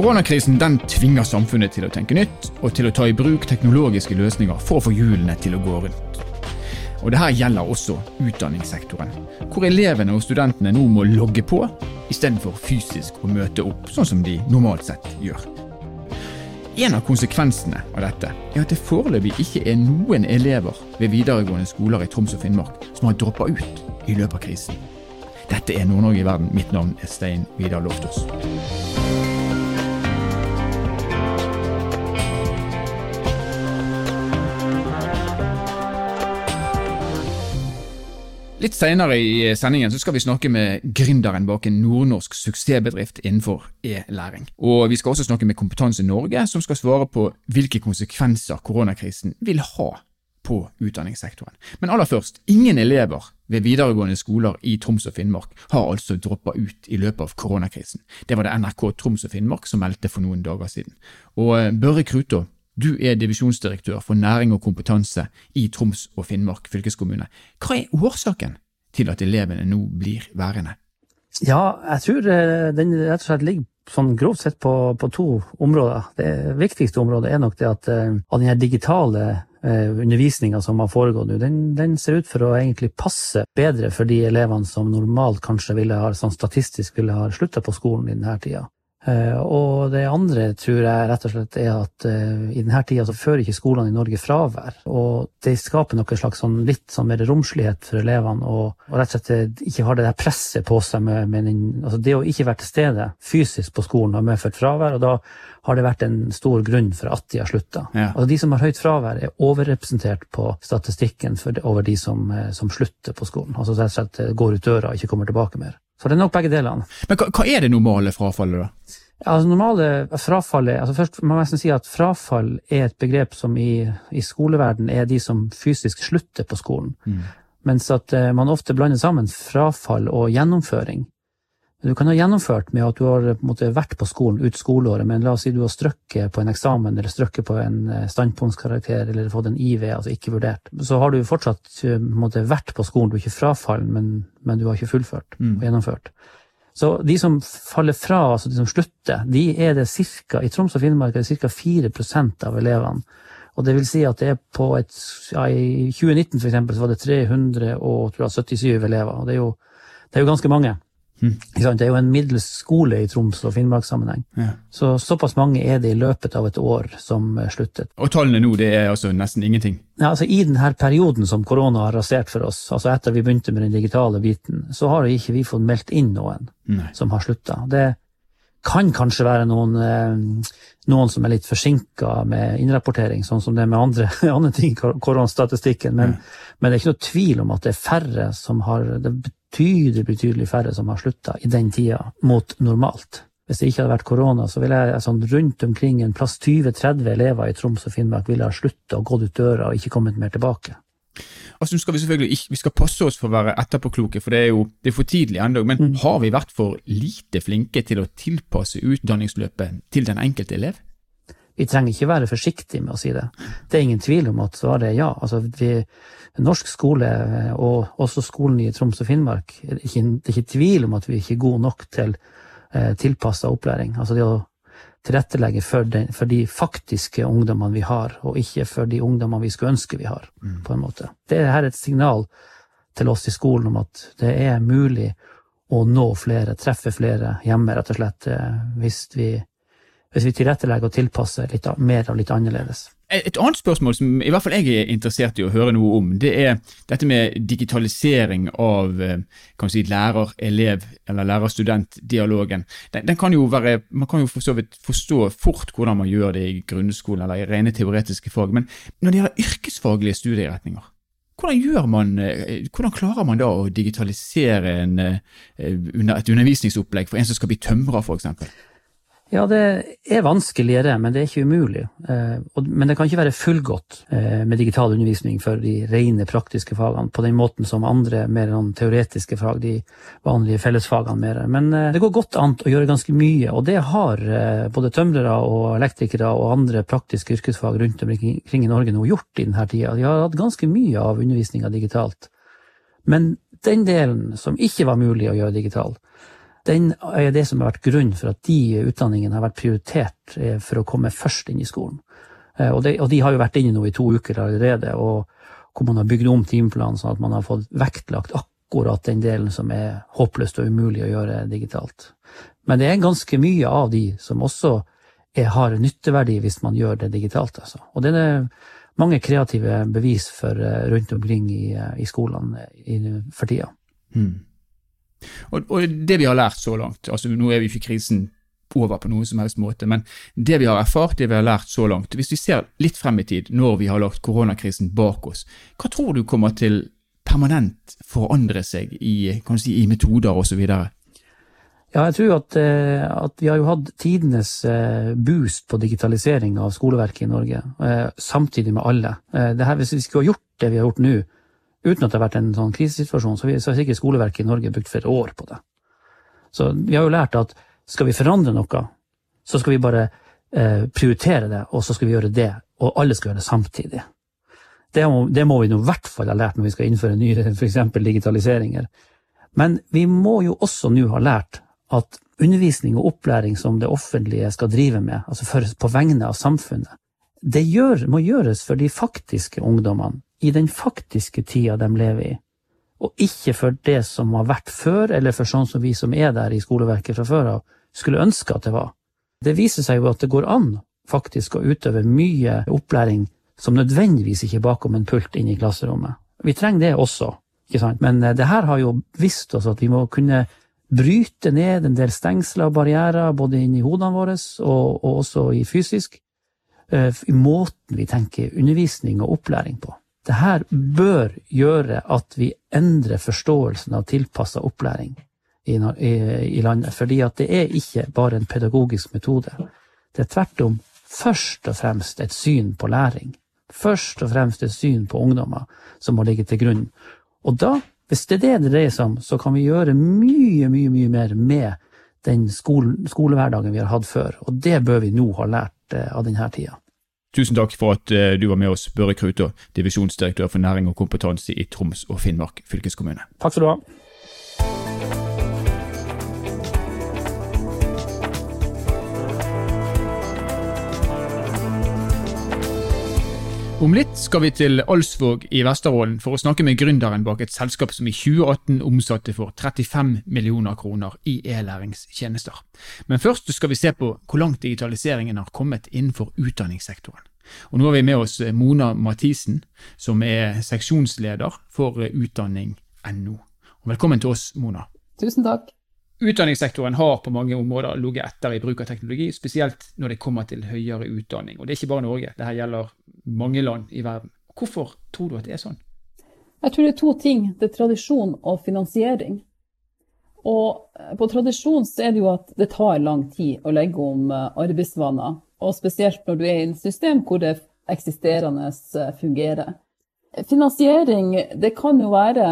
Koronakrisen den tvinger samfunnet til å tenke nytt og til å ta i bruk teknologiske løsninger for å få hjulene til å gå rundt. Og Dette gjelder også utdanningssektoren, hvor elevene og studentene nå må logge på istedenfor fysisk å møte opp, sånn som de normalt sett gjør. En av konsekvensene av dette er at det foreløpig ikke er noen elever ved videregående skoler i Troms og Finnmark som har droppa ut i løpet av krisen. Dette er Nord-Norge i verden. Mitt navn er Stein Vidar Loftaas. Litt senere i sendingen så skal vi snakke med gründeren bak en nordnorsk suksessbedrift innenfor e-læring. Og vi skal også snakke med Kompetanse Norge, som skal svare på hvilke konsekvenser koronakrisen vil ha på utdanningssektoren. Men aller først, ingen elever ved videregående skoler i Troms og Finnmark har altså droppa ut i løpet av koronakrisen. Det var det NRK Troms og Finnmark som meldte for noen dager siden. Og eh, Børre Krutå, du er divisjonsdirektør for næring og kompetanse i Troms og Finnmark fylkeskommune. Hva er årsaken til at elevene nå blir værende? Ja, jeg tror eh, den rett og slett ligger sånn grovt sett på, på, to områder. Det viktigste området er nok det at at den digitale uh, undervisninga som har foregått nå, den, den, ser ut for å egentlig passe bedre for de elevene som normalt kanskje ville ha, sånn statistisk ville ha slutta på skolen i denne tida. Eh, og det andre tror jeg rett og slett er at uh, i denne tida så fører ikke skolene i Norge fravær. Og det skaper noe slags sånn litt sånn mer romslighet for elevene, og, og, rett og slett eh, ikke har det der presset på seg med, med den, altså det å ikke være til stede fysisk på skolen har medført fravær, og da har det vært en stor grunn for at de har slutta. Ja. Altså de som har høyt fravær, er overrepresentert på statistikken for, over de som, som, slutter på skolen. Altså rett og slett går ut døra og ikke kommer tilbake mer. Så det er nok begge delene. Men hva, hva er det normale frafallet, da? Altså normale frafallet, altså Først må jeg nesten si at frafall er et begrep som i, i skoleverden er de som fysisk slutter på skolen. Mm. Mens at uh, man ofte blander sammen frafall og gjennomføring. Du kan ha gjennomført med at du har måte, vært på skolen ut skoleåret, men la oss si du har strøkket på en eksamen eller strøkket på en eh, standpunktskarakter eller fått en IV, altså ikke vurdert. Så har du fortsatt eh, måte, vært på skolen, du er ikke frafallen, men, men, du har ikke fullført mm. og gjennomført. Så de som faller fra, altså de som slutter, de er det cirka, i Troms og Finnmark er det ca. 4% av elevene. Og det vil si at det er på et ja, I 2019 for eksempel, så var det 377 elever, og det er jo, det er jo ganske mange. Mm. Det er jo en middels skole i Troms og Finnmarkssammenheng. Ja. Så såpass mange er det i løpet av et år som eh, sluttet. Og tallene nå, det er altså nesten ingenting? Ja, altså I denne perioden som korona har rasert for oss, altså etter vi begynte med den digitale biten, så har ikke vi fått meldt inn noen Nei. som har slutta. Det kan kanskje være noen, eh, noen som er litt forsinka med innrapportering, sånn som det er med andre, andre ting i koronastatistikken, men, ja. men, det er ikke noe tvil om at det er færre som har det betydelig, betydelig færre som har slutta i den tida, mot normalt. Hvis det ikke hadde vært korona, så ville jeg sånn rundt omkring en plass 20-30 elever i Troms og Finnmark ville ha slutta og gått ut døra og ikke kommet mer tilbake. Altså, skal Vi selvfølgelig ikke, vi skal passe oss for å være etterpåkloke, for det er jo det er for tidlig ennå. Men mm. har vi vært for lite flinke til å tilpasse utdanningsløpet til den enkelte elev? Vi trenger ikke være forsiktige med å si det. Det er ingen tvil om at svaret er ja. Altså, vi, norsk skole, og også skolen i Troms og Finnmark, det er ikke, det er ikke tvil om at vi ikke er gode nok til eh, tilpassa opplæring. Altså det å tilrettelegge for, den, for, de faktiske ungdommene vi har, og ikke for de ungdommene vi skulle ønske vi har. Mm. på en måte. Det er her et signal til oss i skolen om at det er mulig å nå flere, treffe flere hjemme, rett og slett, eh, hvis vi, hvis vi tilrettelegger og tilpasser litt, mer og litt annerledes. Et annet spørsmål som i hvert fall jeg er interessert i å høre noe om, det er dette med digitalisering av eh, si, lærer-elev- eller lærer-student-dialogen. Man kan jo for så vidt forstå fort hvordan man gjør det i grunnskolen eller i rene teoretiske fag, men når det gjelder yrkesfaglige studieretninger, hvordan, man, eh, hvordan klarer man da å digitalisere en, eh, et undervisningsopplegg for en som skal bli tømrer, f.eks.? Ja, det er vanskeligere, men det er ikke umulig. Eh, men det kan ikke være fullgodt eh, med digital undervisning for de rene praktiske fagene, på den måten som andre mer teoretiske fag, de vanlige fellesfagene mer. Men eh, det går godt an å gjøre ganske mye, og det har både tømrere og elektrikere og andre praktiske yrkesfag rundt omkring i Norge nå gjort i denne tida. De har hatt ganske mye av undervisninga digitalt. Men den delen som ikke var mulig å gjøre digital, den er det som har vært grunnen for at de utdanningene har vært prioritert eh, for å komme først inn i skolen. Eh, og de, og de har jo vært inne nå i to uker allerede, og hvor man har bygd om timeplanen sånn at man har fått vektlagt akkurat den delen som er håpløst og umulig å gjøre digitalt. Men det er ganske mye av de som også er, har nytteverdi hvis man gjør det digitalt. Altså. Og det er mange kreative bevis for eh, rundt omkring i, i skolene for tida. Mm. Og, og, det vi har lært så langt, altså nå er vi ikke krisen over på noen som helst måte, men det vi har erfart, det vi har lært så langt, hvis vi ser litt frem i tid, når vi har lagt koronakrisen bak oss, hva tror du kommer til permanent forandre seg i, si, i metoder osv.? Ja, jeg tror at, eh, at, vi har jo hatt tidenes eh, boost på digitalisering av skoleverket i Norge, eh, samtidig med alle. Det her, hvis vi skulle ha gjort det vi har gjort nå, uten at det har vært en sånn krisesituasjon, så har sikkert skoleverket i Norge brukt flere år på det. Så vi har jo lært at skal vi forandre noe, så skal vi bare eh, prioritere det, og så skal vi gjøre det, og alle skal gjøre det samtidig. Det må, det må vi i hvert fall ha lært når vi skal innføre nye f.eks. digitaliseringer. Men vi må jo også nå ha lært at undervisning og opplæring som det offentlige skal drive med, altså for, på vegne av samfunnet, det gjør, må gjøres for de faktiske ungdommene i den faktiske tida de lever i, og ikke for det som har vært før, eller for sånn som vi som er der i skoleverket fra før av, skulle ønske at det var. Det viser seg jo at det går an faktisk å utøve mye opplæring som nødvendigvis ikke er bakom en pult inn i klasserommet. Vi trenger det også, ikke sant? men eh, det her har jo vist oss at vi må kunne bryte ned en del stengsler og barrierer både inn i hodene våre og, og også i fysisk, eh, i måten vi tenker undervisning og opplæring på. Det her bør gjøre at vi endrer forståelsen av tilpassa opplæring i, i, i, landet, fordi at det er ikke bare en pedagogisk metode. Det er tvert om først og fremst et syn på læring. Først og fremst et syn på ungdommer som må ligge til grunn. Og da, hvis det er det det dreier seg om, så kan vi gjøre mye, mye, mye mer med den skole, skolehverdagen vi har hatt før. Og det bør vi nå ha lært eh, av denne tida. Tusen takk for at eh, du var med oss, Børre Krutå, divisjonsdirektør for næring og kompetanse i Troms og Finnmark fylkeskommune. Takk skal du ha. Om litt skal vi til Alsvåg i Vesterålen for å snakke med gründeren bak et selskap som i 2018 omsatte for 35 millioner kroner i e-læringstjenester. Men først skal vi se på hvor langt digitaliseringen har kommet innenfor utdanningssektoren. Og Nå har vi med oss Mona Mathisen, som er seksjonsleder for utdanning.no. Velkommen til oss, Mona. Tusen takk. Utdanningssektoren har på mange områder ligget etter i bruk av teknologi, spesielt når det kommer til høyere utdanning. Og Det er ikke bare Norge, dette gjelder mange land i verden. Hvorfor tror du at det er sånn? Jeg tror det er to ting. Det er tradisjon og finansiering. Og eh, på tradisjon så er det jo at det tar lang tid å legge om eh, arbeidsvaner. Og spesielt når du er i et system hvor det eksisterende eh, fungerer. Finansiering, det kan jo være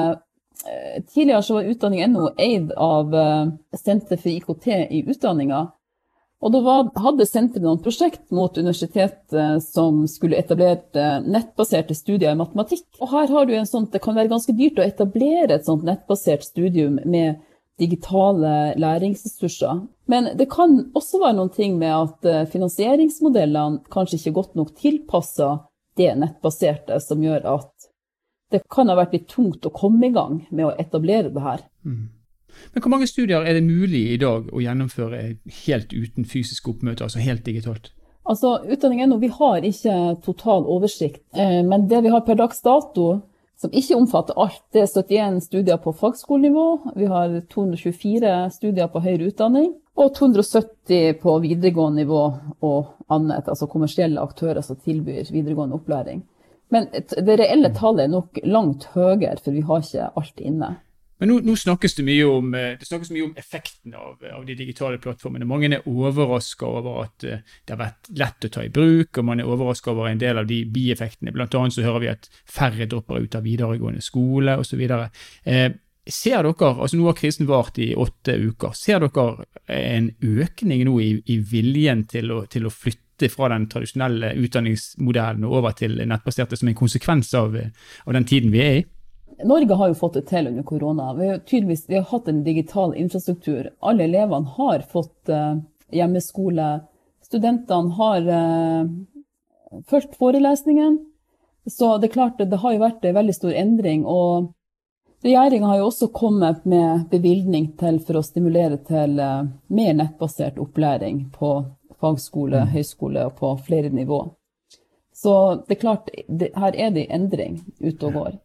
tidligere så var utdanning.no eid av Senter for IKT i utdanninga. Og da var, hadde senteret noen prosjekt mot universitetet som skulle etablere nettbaserte studier i matematikk. Og her har du en sånn, Det kan være ganske dyrt å etablere et sånt nettbasert studium med digitale læringsressurser. Men det kan også være noen ting med at eh, finansieringsmodellene kanskje ikke er godt nok tilpassa det nettbaserte, som gjør at det kan ha vært litt tungt å komme i gang med å etablere det her. Mm. Men hvor mange studier er det mulig i dag å gjennomføre helt uten fysisk oppmøte, altså helt digitalt? Altså, Utdanning.no vi har ikke total oversikt, eh, men det vi har per dags dato, som ikke omfatter alt, det er 71 studier på fagskolenivå, vi har 224 studier på høyere utdanning, og 270 på videregående nivå og annet, altså kommersielle aktører som tilbyr videregående opplæring. Men det reelle tallet er nok langt høyere, for vi har ikke alt inne. Men nå, nå snakkes det mye om, eh, det snakkes mye om effekten av, av, de digitale plattformene. Mange er overraska over at eh, det har vært lett å ta i bruk, og man er overraska over en del av de bieffektene. Blant annet så hører vi at færre dropper ut av videregående skole osv. Eh, ser dere, altså Nå har krisen vart i åtte uker. Ser dere en økning nå i, i viljen til å, til å flytte fra den tradisjonelle utdanningsmodellen og over til nettbaserte som en konsekvens av, av den tiden vi er i? Norge har jo fått det til under korona. Vi har tydeligvis vi har hatt en digital infrastruktur. Alle elevene har fått uh, hjemmeskole. Studentene har uh, fulgt forelesningen. Så det er klart det har jo vært en veldig stor endring. og Regjeringa har jo også kommet med bevilgning til for å stimulere til uh, mer nettbasert opplæring på fagskole, mm. høyskole og på flere nivå. Så det er klart, det, her er det endring ute og går.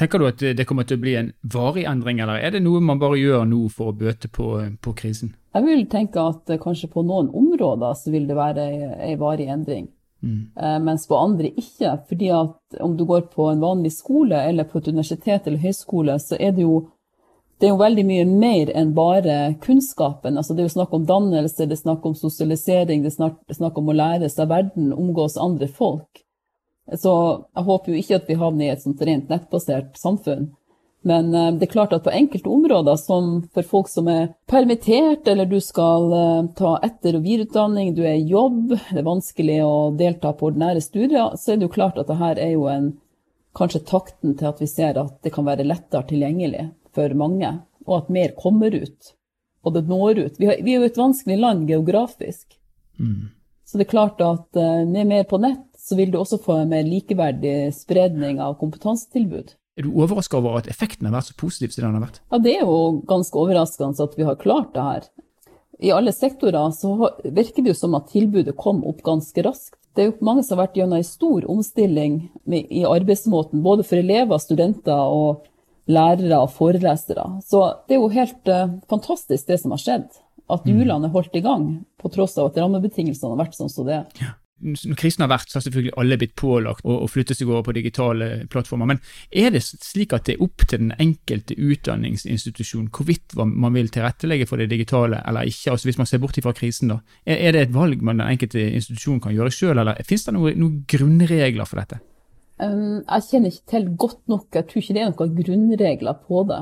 Tenker du at det kommer til å bli en varig endring, eller er det noe man bare gjør nå for å bøte på, på krisen? Jeg vil tenke at uh, kanskje på noen områder så vil det være en varig endring. Mm. Uh, mens på andre ikke. fordi at om du går på en vanlig skole eller på et universitet eller høyskole, så er det jo det er jo veldig mye mer enn bare kunnskapen. Altså, det er jo snakk om dannelse, det er snakk om sosialisering, det er snakk om å lære seg verden, omgås andre folk. Så jeg håper jo ikke at vi havner i et sånt rent nettbasert samfunn. Men uh, det er klart at på enkelte områder, som for folk som er permittert, eller du skal uh, ta etter- og videreutdanning, du er i jobb, det er vanskelig å delta på ordinære studier, så er det jo klart at dette er jo en, kanskje takten til at vi ser at det kan være lettere tilgjengelig for mange, og at mer kommer ut. Og det når ut. Vi er jo et vanskelig land geografisk. Mm. Så det er klart at uh, med mer på nett, så vil du også få en mer likeverdig spredning av kompetansetilbud. Er du overraska over at effekten har vært så positiv som den har vært? Ja, det er jo ganske overraskende at vi har klart det her. I alle sektorer så virker det jo som at tilbudet kom opp ganske raskt. Det er jo mange som har vært gjennom en stor omstilling i arbeidsmåten, både for elever, studenter og lærere og forelesere. Så det er jo helt uh, fantastisk det som har skjedd. At mm. hjulene er holdt i gang, på tross av at rammebetingelsene har vært sånn som det er. Når krisen har vært, så har selvfølgelig alle blitt pålagt å, flytte seg over på digitale plattformer. Men er det slik at det er opp til den enkelte utdanningsinstitusjon hvorvidt man vil tilrettelegge for det digitale eller ikke? Altså Hvis man ser bort fra krisen, da. Er, er det et valg man den enkelte institusjon kan gjøre sjøl, eller finnes det noen noen grunnregler for dette? Jeg kjenner ikke til godt nok, jeg tror ikke det er noen grunnregler på det.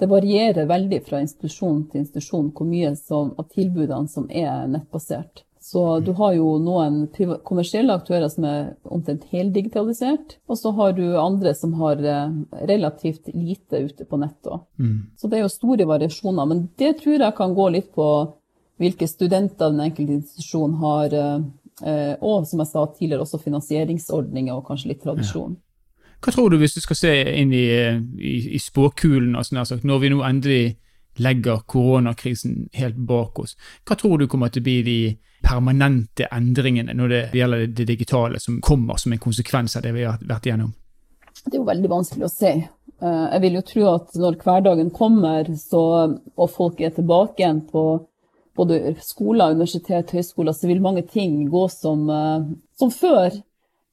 Det varierer veldig fra institusjon til institusjon hvor mye som, av tilbudene som er nettbasert. Så du har jo noen kommersielle aktører som er omtrent heldigitalisert, og så har du andre som har eh, relativt lite ute på nettet. Mm. Så det er jo store variasjoner, men det tror jeg kan gå litt på hvilke studenter den enkelte institusjon har eh, Eh, og som jeg sa tidligere, også finansieringsordninger og kanskje litt tradisjon. Ja. Hva tror du, hvis du skal se inn i, i, i spåkulen, altså, når vi nå endelig legger koronakrisen helt bak oss, hva tror du kommer til å bli de permanente endringene når det gjelder det digitale, som kommer som en konsekvens av det vi har vært igjennom? Det er jo veldig vanskelig å se. Eh, jeg vil jo tro at når hverdagen kommer, så, og folk er tilbake igjen på både skoler, universitet, høyskoler, så vil mange ting gå som, eh, som før.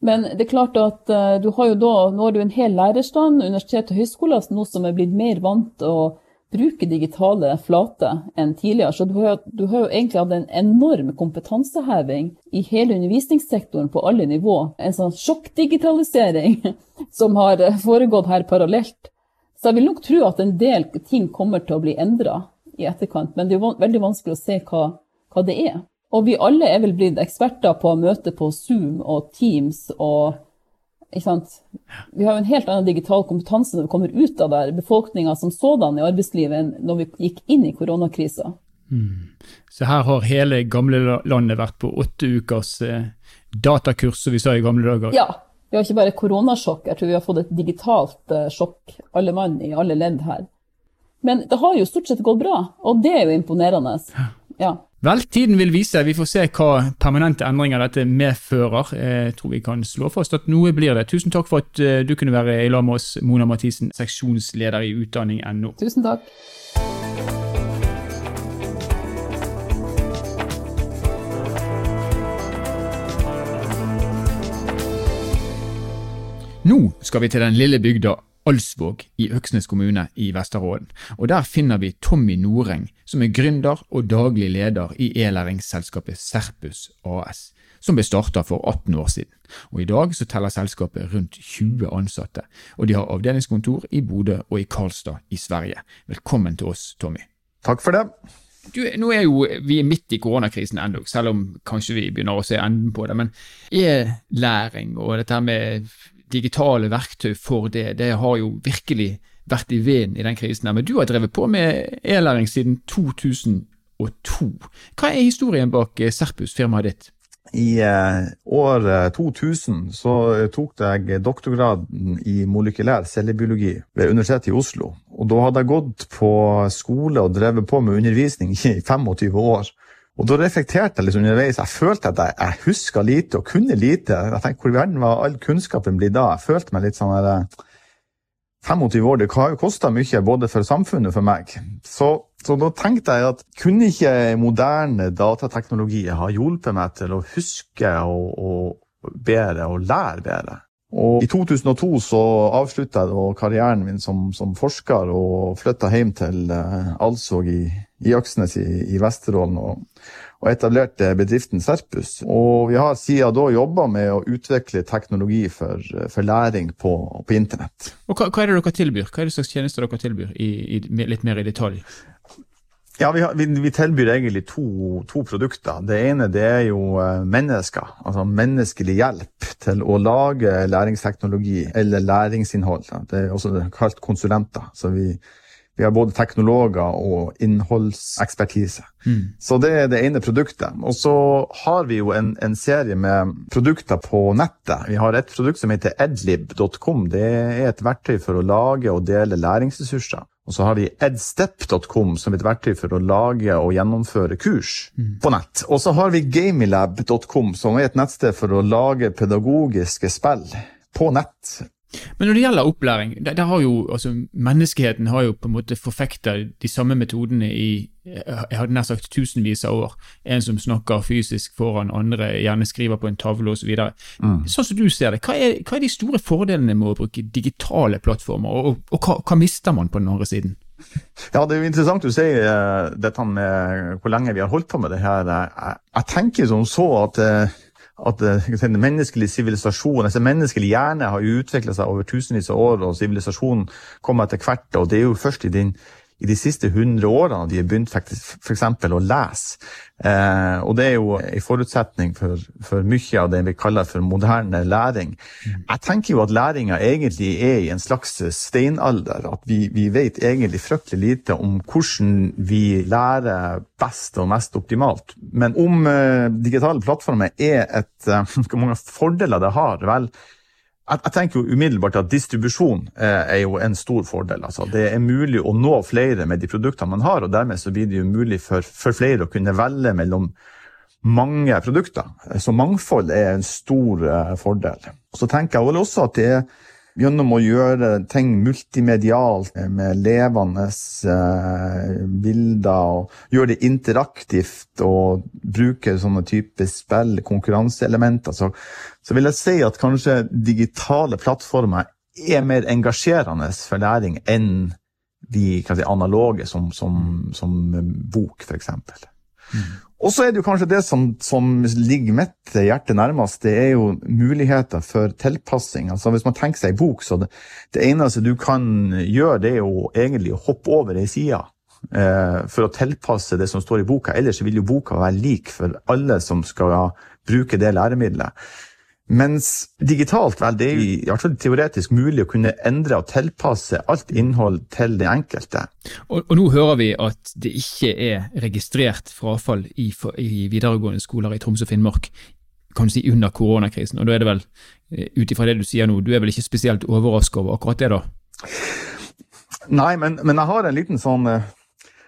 Men det er klart at uh, du har jo da, nå har du en hel lærerstand, universitet og høyskoler, nå som er blitt mer vant til å bruke digitale flater enn tidligere. Så du har, du har, jo egentlig hatt en enorm kompetanseheving i hele undervisningssektoren på alle nivå. En sånn sjokkdigitalisering som har foregått her parallelt. Så jeg vil nok tro at en del ting kommer til å bli endra i etterkant, men det er jo veldig vanskelig å se hva, hva, det er. Og vi alle er vel blitt eksperter på å møte på Zoom og Teams og? Vi har jo en helt annen digital kompetanse når vi kommer ut av der, befolkninga som sådan i arbeidslivet, enn når vi gikk inn i koronakrisa. Mm. Så her har hele gamlelandet vært på åtte ukers eh, datakurs, som vi sa i gamle dager? Ja. Vi har ikke bare koronasjokk, jeg tror vi har fått et digitalt eh, sjokk, alle mann i alle ledd her. Men det har jo stort sett gått bra, og det er jo imponerende. Ja. Vel, tiden vil vise. Vi får se hva permanente endringer dette medfører. Jeg tror vi kan slå fast at noe blir det. Tusen takk for at eh, du kunne være i lag med oss, Mona Mathisen, seksjonsleder i utdanning.no. Tusen takk. Nå skal vi til den lille bygda Alsvåg i Øksnes kommune i Vesterålen, og der finner vi Tommy Noreng, som er gründer og daglig leder i e-læringsselskapet Serpus AS, som ble starta for 18 år siden. Og I dag så teller selskapet rundt 20 ansatte, og de har avdelingskontor i Bodø og i Karlstad i Sverige. Velkommen til oss, Tommy. Takk for det. Du, nå er jo vi er midt i koronakrisen ennå, selv om kanskje vi begynner å se enden på det. Men e-læring og dette med digitale verktøy for det, det har jo virkelig vært i vinden i den krisen. Men du har drevet på med e-læring siden 2002. Hva er historien bak Serpus, firmaet ditt? I eh, år 2000 så tok jeg doktorgraden i molekylær cellebiologi ved Universitetet i Oslo. Og da hadde jeg gått på skole og drevet på med undervisning i 25 år. Og da reflekterte jeg liksom underveis. Jeg følte at jeg, jeg huska lite og kunne lite. Jeg tenkte, Hvor i verden var all kunnskapen blitt da? Jeg følte meg litt sånn der, 25 år det har jo kosta mye både for samfunnet og for meg. Så, så, da tenkte jeg at kunne ikke moderne datateknologi ha hjulpet meg til å huske og, og bedre og lære bedre? Og I 2002 så avslutta jeg karrieren min som, som, forsker og flytta hjem til uh, Alsvåg i, i Øksnes i, i Vesterålen. Og, og, etablerte bedriften Serpus. Og vi har siden da jobba med å utvikle teknologi for, for læring på, på internett. Og hva, hva, er det dere tilbyr? Hva er det slags tjenester dere tilbyr, i, i, litt mer i detalj? Ja, vi, har, vi, vi, tilbyr egentlig to, to, produkter. Det ene det er jo eh, mennesker. Altså menneskelig hjelp til å lage læringsteknologi eller læringsinnhold. Det er også kalt konsulenter. Så vi, vi har både teknologer og innholdsekspertise. Mm. Så det er det ene produktet. Og så har vi jo en, en, serie med produkter på nettet. Vi har et produkt som heter edlib.com. Det er et verktøy for å lage og dele læringsressurser. Og så har vi edstep.com som et verktøy for å lage og gjennomføre kurs mm. på nett. Og så har vi gamilab.com som er et nettsted for å lage pedagogiske spill på nett. Men når det gjelder opplæring, der, der har jo, altså, menneskeheten har jo på en måte forfekta de samme metodene i jeg hadde nær sagt tusenvis av år. En som snakker fysisk foran andre, gjerne skriver på en tavle osv. Så mm. Sånn som du ser det, hva er, hva er, de store fordelene med å bruke digitale plattformer, og, og, og hva, hva, mister man på den andre siden? Ja, Det er jo interessant du sier uh, dette med hvor lenge vi har holdt på med det her. Jeg, jeg tenker som så at uh, at den menneskelige sivilisasjon, altså menneskelig hjerne har utvikla seg over tusenvis av år, og sivilisasjonen kommer etter hvert. og Det er jo først i din i de siste 100 årene de har begynt f.eks. å lese. Eh, og det er jo en forutsetning for, for, mye av det vi kaller for moderne læring. Mm. Jeg tenker jo at læringa egentlig er i en slags steinalder. At vi, vi vet egentlig fryktelig lite om hvordan vi lærer best og mest optimalt. Men om eh, digitale plattformer er et eh, Hvor mange fordeler det har? Vel, jeg, tenker jo umiddelbart at distribusjon eh, er jo en stor fordel. Altså, det er mulig å nå flere med de produktene man har, og dermed så blir det jo mulig for, for flere å kunne velge mellom mange produkter. Så mangfold er en stor eh, fordel. Så tenker jeg også at det er gjennom å gjøre ting multimedialt med levende eh, bilder, og gjøre det interaktivt og bruke sånne typer spill, konkurranseelementer, så, så vil jeg si at kanskje digitale plattformer er mer engasjerende for læring enn de si, analoge, som, som, som bok, f.eks. Mm. Og så er det jo kanskje det som, som ligger mitt hjerte nærmest, det er jo muligheter for tilpassing. Altså Hvis man tenker seg en bok, så det, det, eneste du kan gjøre, det er jo egentlig å hoppe over ei side eh, for å tilpasse det som står i boka. Ellers vil jo boka være lik for alle som skal bruke det læremiddelet. Mens digitalt, vel, det er i hvert fall teoretisk mulig å kunne endre og tilpasse alt innhold til det enkelte. Og, og nå hører vi at det ikke er registrert frafall i, i videregående skoler i Troms og Finnmark kan du si under koronakrisen. Og da er det vel, eh, ut ifra det du sier nå, du er vel ikke spesielt overrasket over akkurat det, da? Nei, men, men jeg har en liten sånn eh,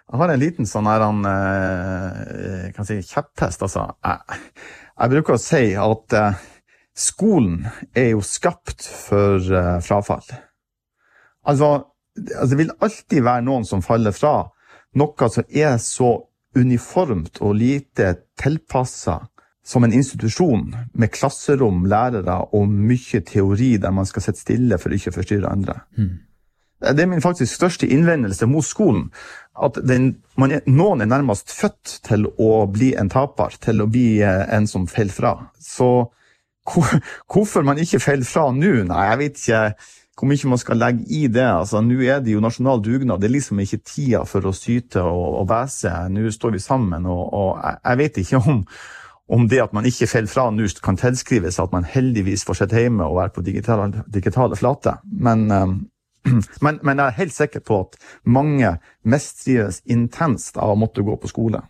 jeg har en liten sånn her, han, eh, kan si, kjepphest. Altså. Jeg, jeg, bruker å si at skolen er jo skapt for uh, frafall. Altså, altså, det vil alltid være noen som faller fra. Noe som er så uniformt og lite tilpassa som en institusjon med klasserom, lærere og mye teori der man skal sitte stille for ikke å forstyrre andre. Mm. Det er min faktisk største innvendelse mot skolen. At den, er, noen er nærmest født til å bli en taper, til å bli eh, en som faller fra. Så Hvorfor man ikke faller fra nå? Nei, jeg vet ikke hvor mye man skal legge i det. Altså, Nå er det jo nasjonal dugnad. Det er liksom ikke tida for å syte og, og bæse. Nå står vi sammen, og, og jeg, vet ikke om, om det at man ikke faller fra nå, kan tilskrives at man heldigvis får sitte hjemme og være på digitale, digitale flater. Men, um, men, men, jeg er helt sikker på at mange mistrives intenst av å måtte gå på skole.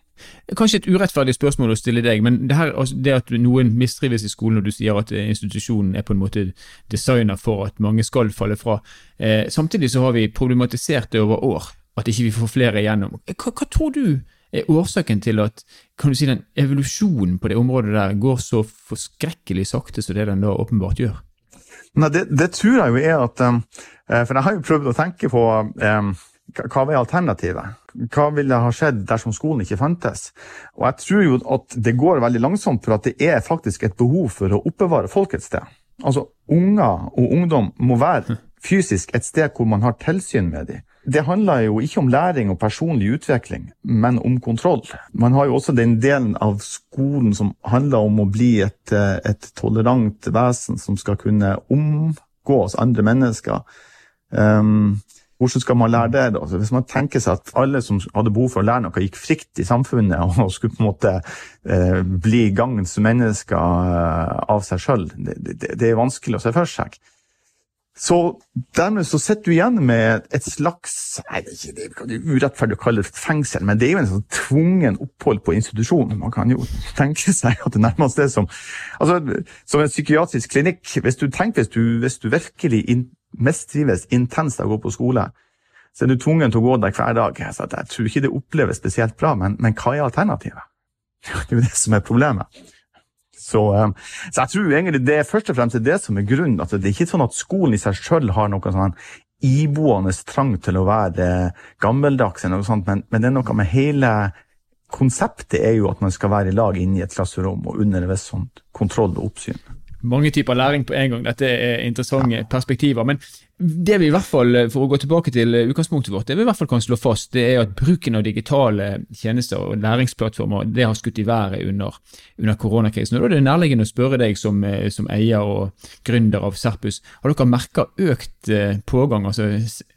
Kanskje et urettferdig spørsmål å stille deg, men det, her, altså, det at noen mistrives i skolen, og du sier at institusjonen er på en måte designer for at mange skal falle fra. Eh, samtidig så har vi problematisert det over år, at ikke vi får flere igjennom. Hva, hva tror du er årsaken til at kan du si, den evolusjonen på det området der går så forskrekkelig sakte som det den da åpenbart gjør? Nei, det, det, tror jeg jo er at um, For jeg har jo prøvd å tenke på um, hva var alternativet? Hva ville ha skjedd dersom skolen ikke fantes? Og jeg tror jo at det går veldig langsomt, for at det er faktisk et behov for å oppbevare folk et sted. Altså, unger og ungdom må være fysisk et sted hvor man har tilsyn med dem. Det handler jo ikke om læring og personlig utvikling, men om kontroll. Man har jo også den delen av skolen som handler om å bli et, et tolerant vesen som skal kunne omgås andre mennesker. Um, hvordan skal man lære det? da? Hvis man tenker seg at alle som hadde behov for å lære noe, gikk fritt i samfunnet og skulle på en måte eh, bli gagns mennesker eh, av seg sjøl, det, det, det, er vanskelig å se for seg. Så dermed så sitter du igjen med et slags det er ikke det er urettferdig å kalle det fengsel, men det er jo en sånn tvungen opphold på institusjon. Man kan jo tenke seg at det nærmest er som, altså, som en psykiatrisk klinikk. Hvis du tenker, hvis du, hvis du virkelig mistrives intenst av å gå på skole, så er du tvungen til å gå der hver dag. Så jeg tror ikke det oppleves spesielt bra, men, men hva er alternativet? Det er jo det som er problemet. Så, um, så, jeg tror egentlig det er først og fremst det som er grunnen. at det er ikke sånn at skolen i seg selv har noe sånn iboende trang til å være gammeldags, eller noe sånt, men, men, det er noe med hele konseptet er jo at man skal være i lag inne i et klasserom og under en viss sånn kontroll og oppsyn mange typer læring på en gang. Dette er interessante perspektiver. Men det vi i hvert fall, for å gå tilbake til utgangspunktet vårt, det vi i hvert fall kan slå fast, det er at bruken av digitale tjenester og læringsplattformer det har skutt i været under, under koronakrisen. Og Da er det nærliggende å spørre deg som, som, eier og gründer av Serpus, har dere merka økt eh, pågang? altså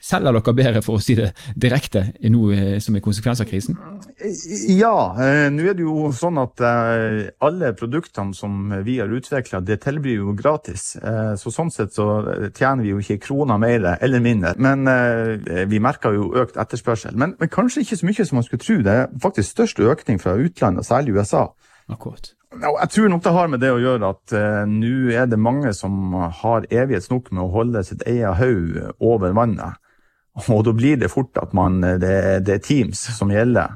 Selger dere bedre, for å si det direkte, nå eh, som en konsekvens av krisen? Ja, eh, nå er det jo sånn at alle produktene som vi har utvikla, det tilbyr jo gratis. Så sånn sett så tjener vi jo ikke kroner kroner mer eller mindre. Men eh, vi merker jo økt etterspørsel. Men, men, kanskje ikke så mye som man skulle tro. Det er faktisk størst økning fra utlandet, særlig USA. Akkurat. Jeg tror nok det har med det å gjøre at eh, nå er det mange som har evighetsnok med å holde sitt eget hode over vannet. Og da blir det fort at man, eh, det, det er Teams som gjelder.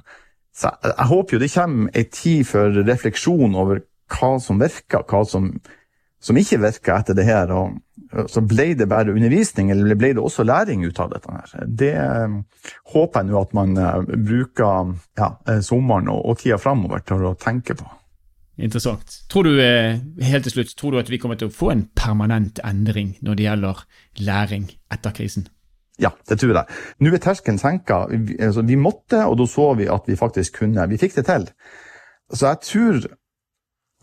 Så jeg, jeg håper jo det kommer ei tid for refleksjon over hva som virker, hva som, som ikke virka etter det her. og så ble det bare undervisning, eller ble det også læring ut av dette? her? Det eh, håper jeg nå at man eh, bruker ja, eh, sommeren og, og tida framover til å tenke på. Interessant. Tror du, helt til slutt, tror du at vi kommer til å få en permanent endring når det gjelder læring etter krisen? Ja, det tror jeg. Nå er terskelen senka. Vi, altså, vi måtte, og da så vi at vi faktisk kunne. Vi fikk det til. Så jeg tror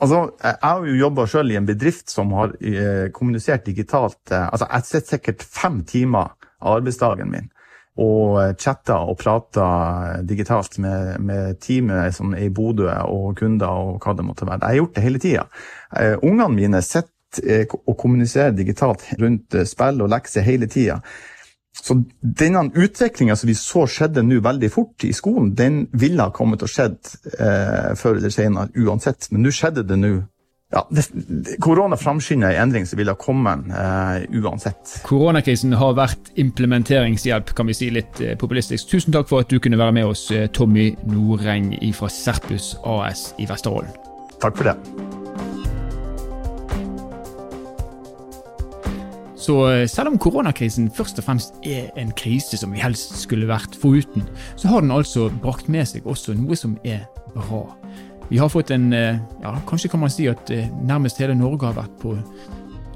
Altså, jeg har jo jobba sjøl i en bedrift som har eh, kommunisert digitalt. Eh, altså, Jeg sitter sikkert fem timer av arbeidsdagen min og eh, chatta og prater digitalt med, med teamet som er i Bodø og kunder og hva det måtte være. Jeg har gjort det hele tida. Ungene mine sitter og kommuniserer digitalt rundt spill og lekser hele tida. Så denne utviklinga som vi så skjedde nå veldig fort i skolen, den ville ha kommet å skjedd eh, før eller senere uansett. Men nå skjedde det nå. Ja, det, korona framskynder en endring som ville ha kommet eh, uansett. Koronakrisen har vært implementeringshjelp, kan vi si litt eh, populistisk. Tusen takk for at du kunne være med oss, eh, Tommy Noreng fra Serpus AS i Vesterålen. Takk for det. Så eh, selv om koronakrisen først og fremst er en krise som vi helst skulle vært foruten, så har den altså brakt med seg også noe som er bra. Vi har fått en eh, ja, Kanskje kan man si at eh, nærmest hele Norge har vært på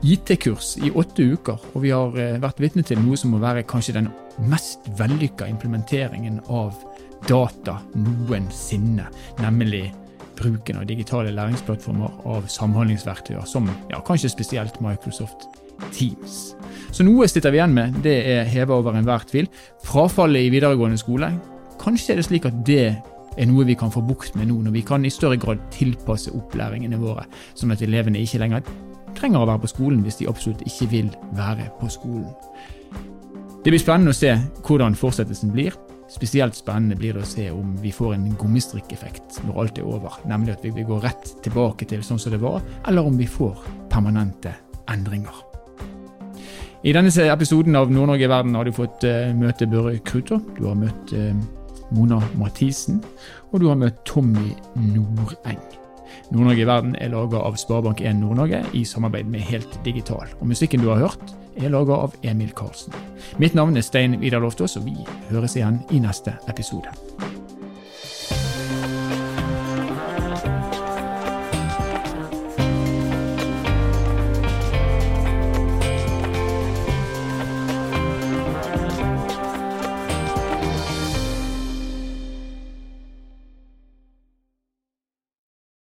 IT-kurs i åtte uker, og vi har vært vitne til noe som må være kanskje den mest vellykka implementeringen av data noensinne, nemlig bruken av digitale læringsplattformer av samhandlingsverktøyer, som ja, kanskje spesielt Microsoft Teams. Så noe sitter vi igjen med, det er heva over enhver tvil. Frafallet i videregående skole. Kanskje er det slik at det er noe vi kan få bukt med nå, når vi kan i større grad tilpasse opplæringene våre, sånn at elevene ikke lenger trenger å være på skolen hvis de absolutt ikke vil være på skolen. Det blir spennende å se hvordan fortsettelsen blir. Spesielt spennende blir det å se om vi får en gummistrikkeffekt når alt er over, nemlig at vi vil gå rett tilbake til sånn som det var, eller om vi får permanente endringer. I denne episoden av Nord-Norge i verden har du fått uh, møte Børre Krutå, du har møtt uh, Mona Mathisen, og du har møtt Tommy Nordeng. Nord-Norge i verden er laga av Sparebank1 Nord-Norge i samarbeid med Helt Digital. Og musikken du har hørt, er laga av Emil Karlsen. Mitt navn er Stein Vidar Loftaas, og vi høres igjen i neste episode.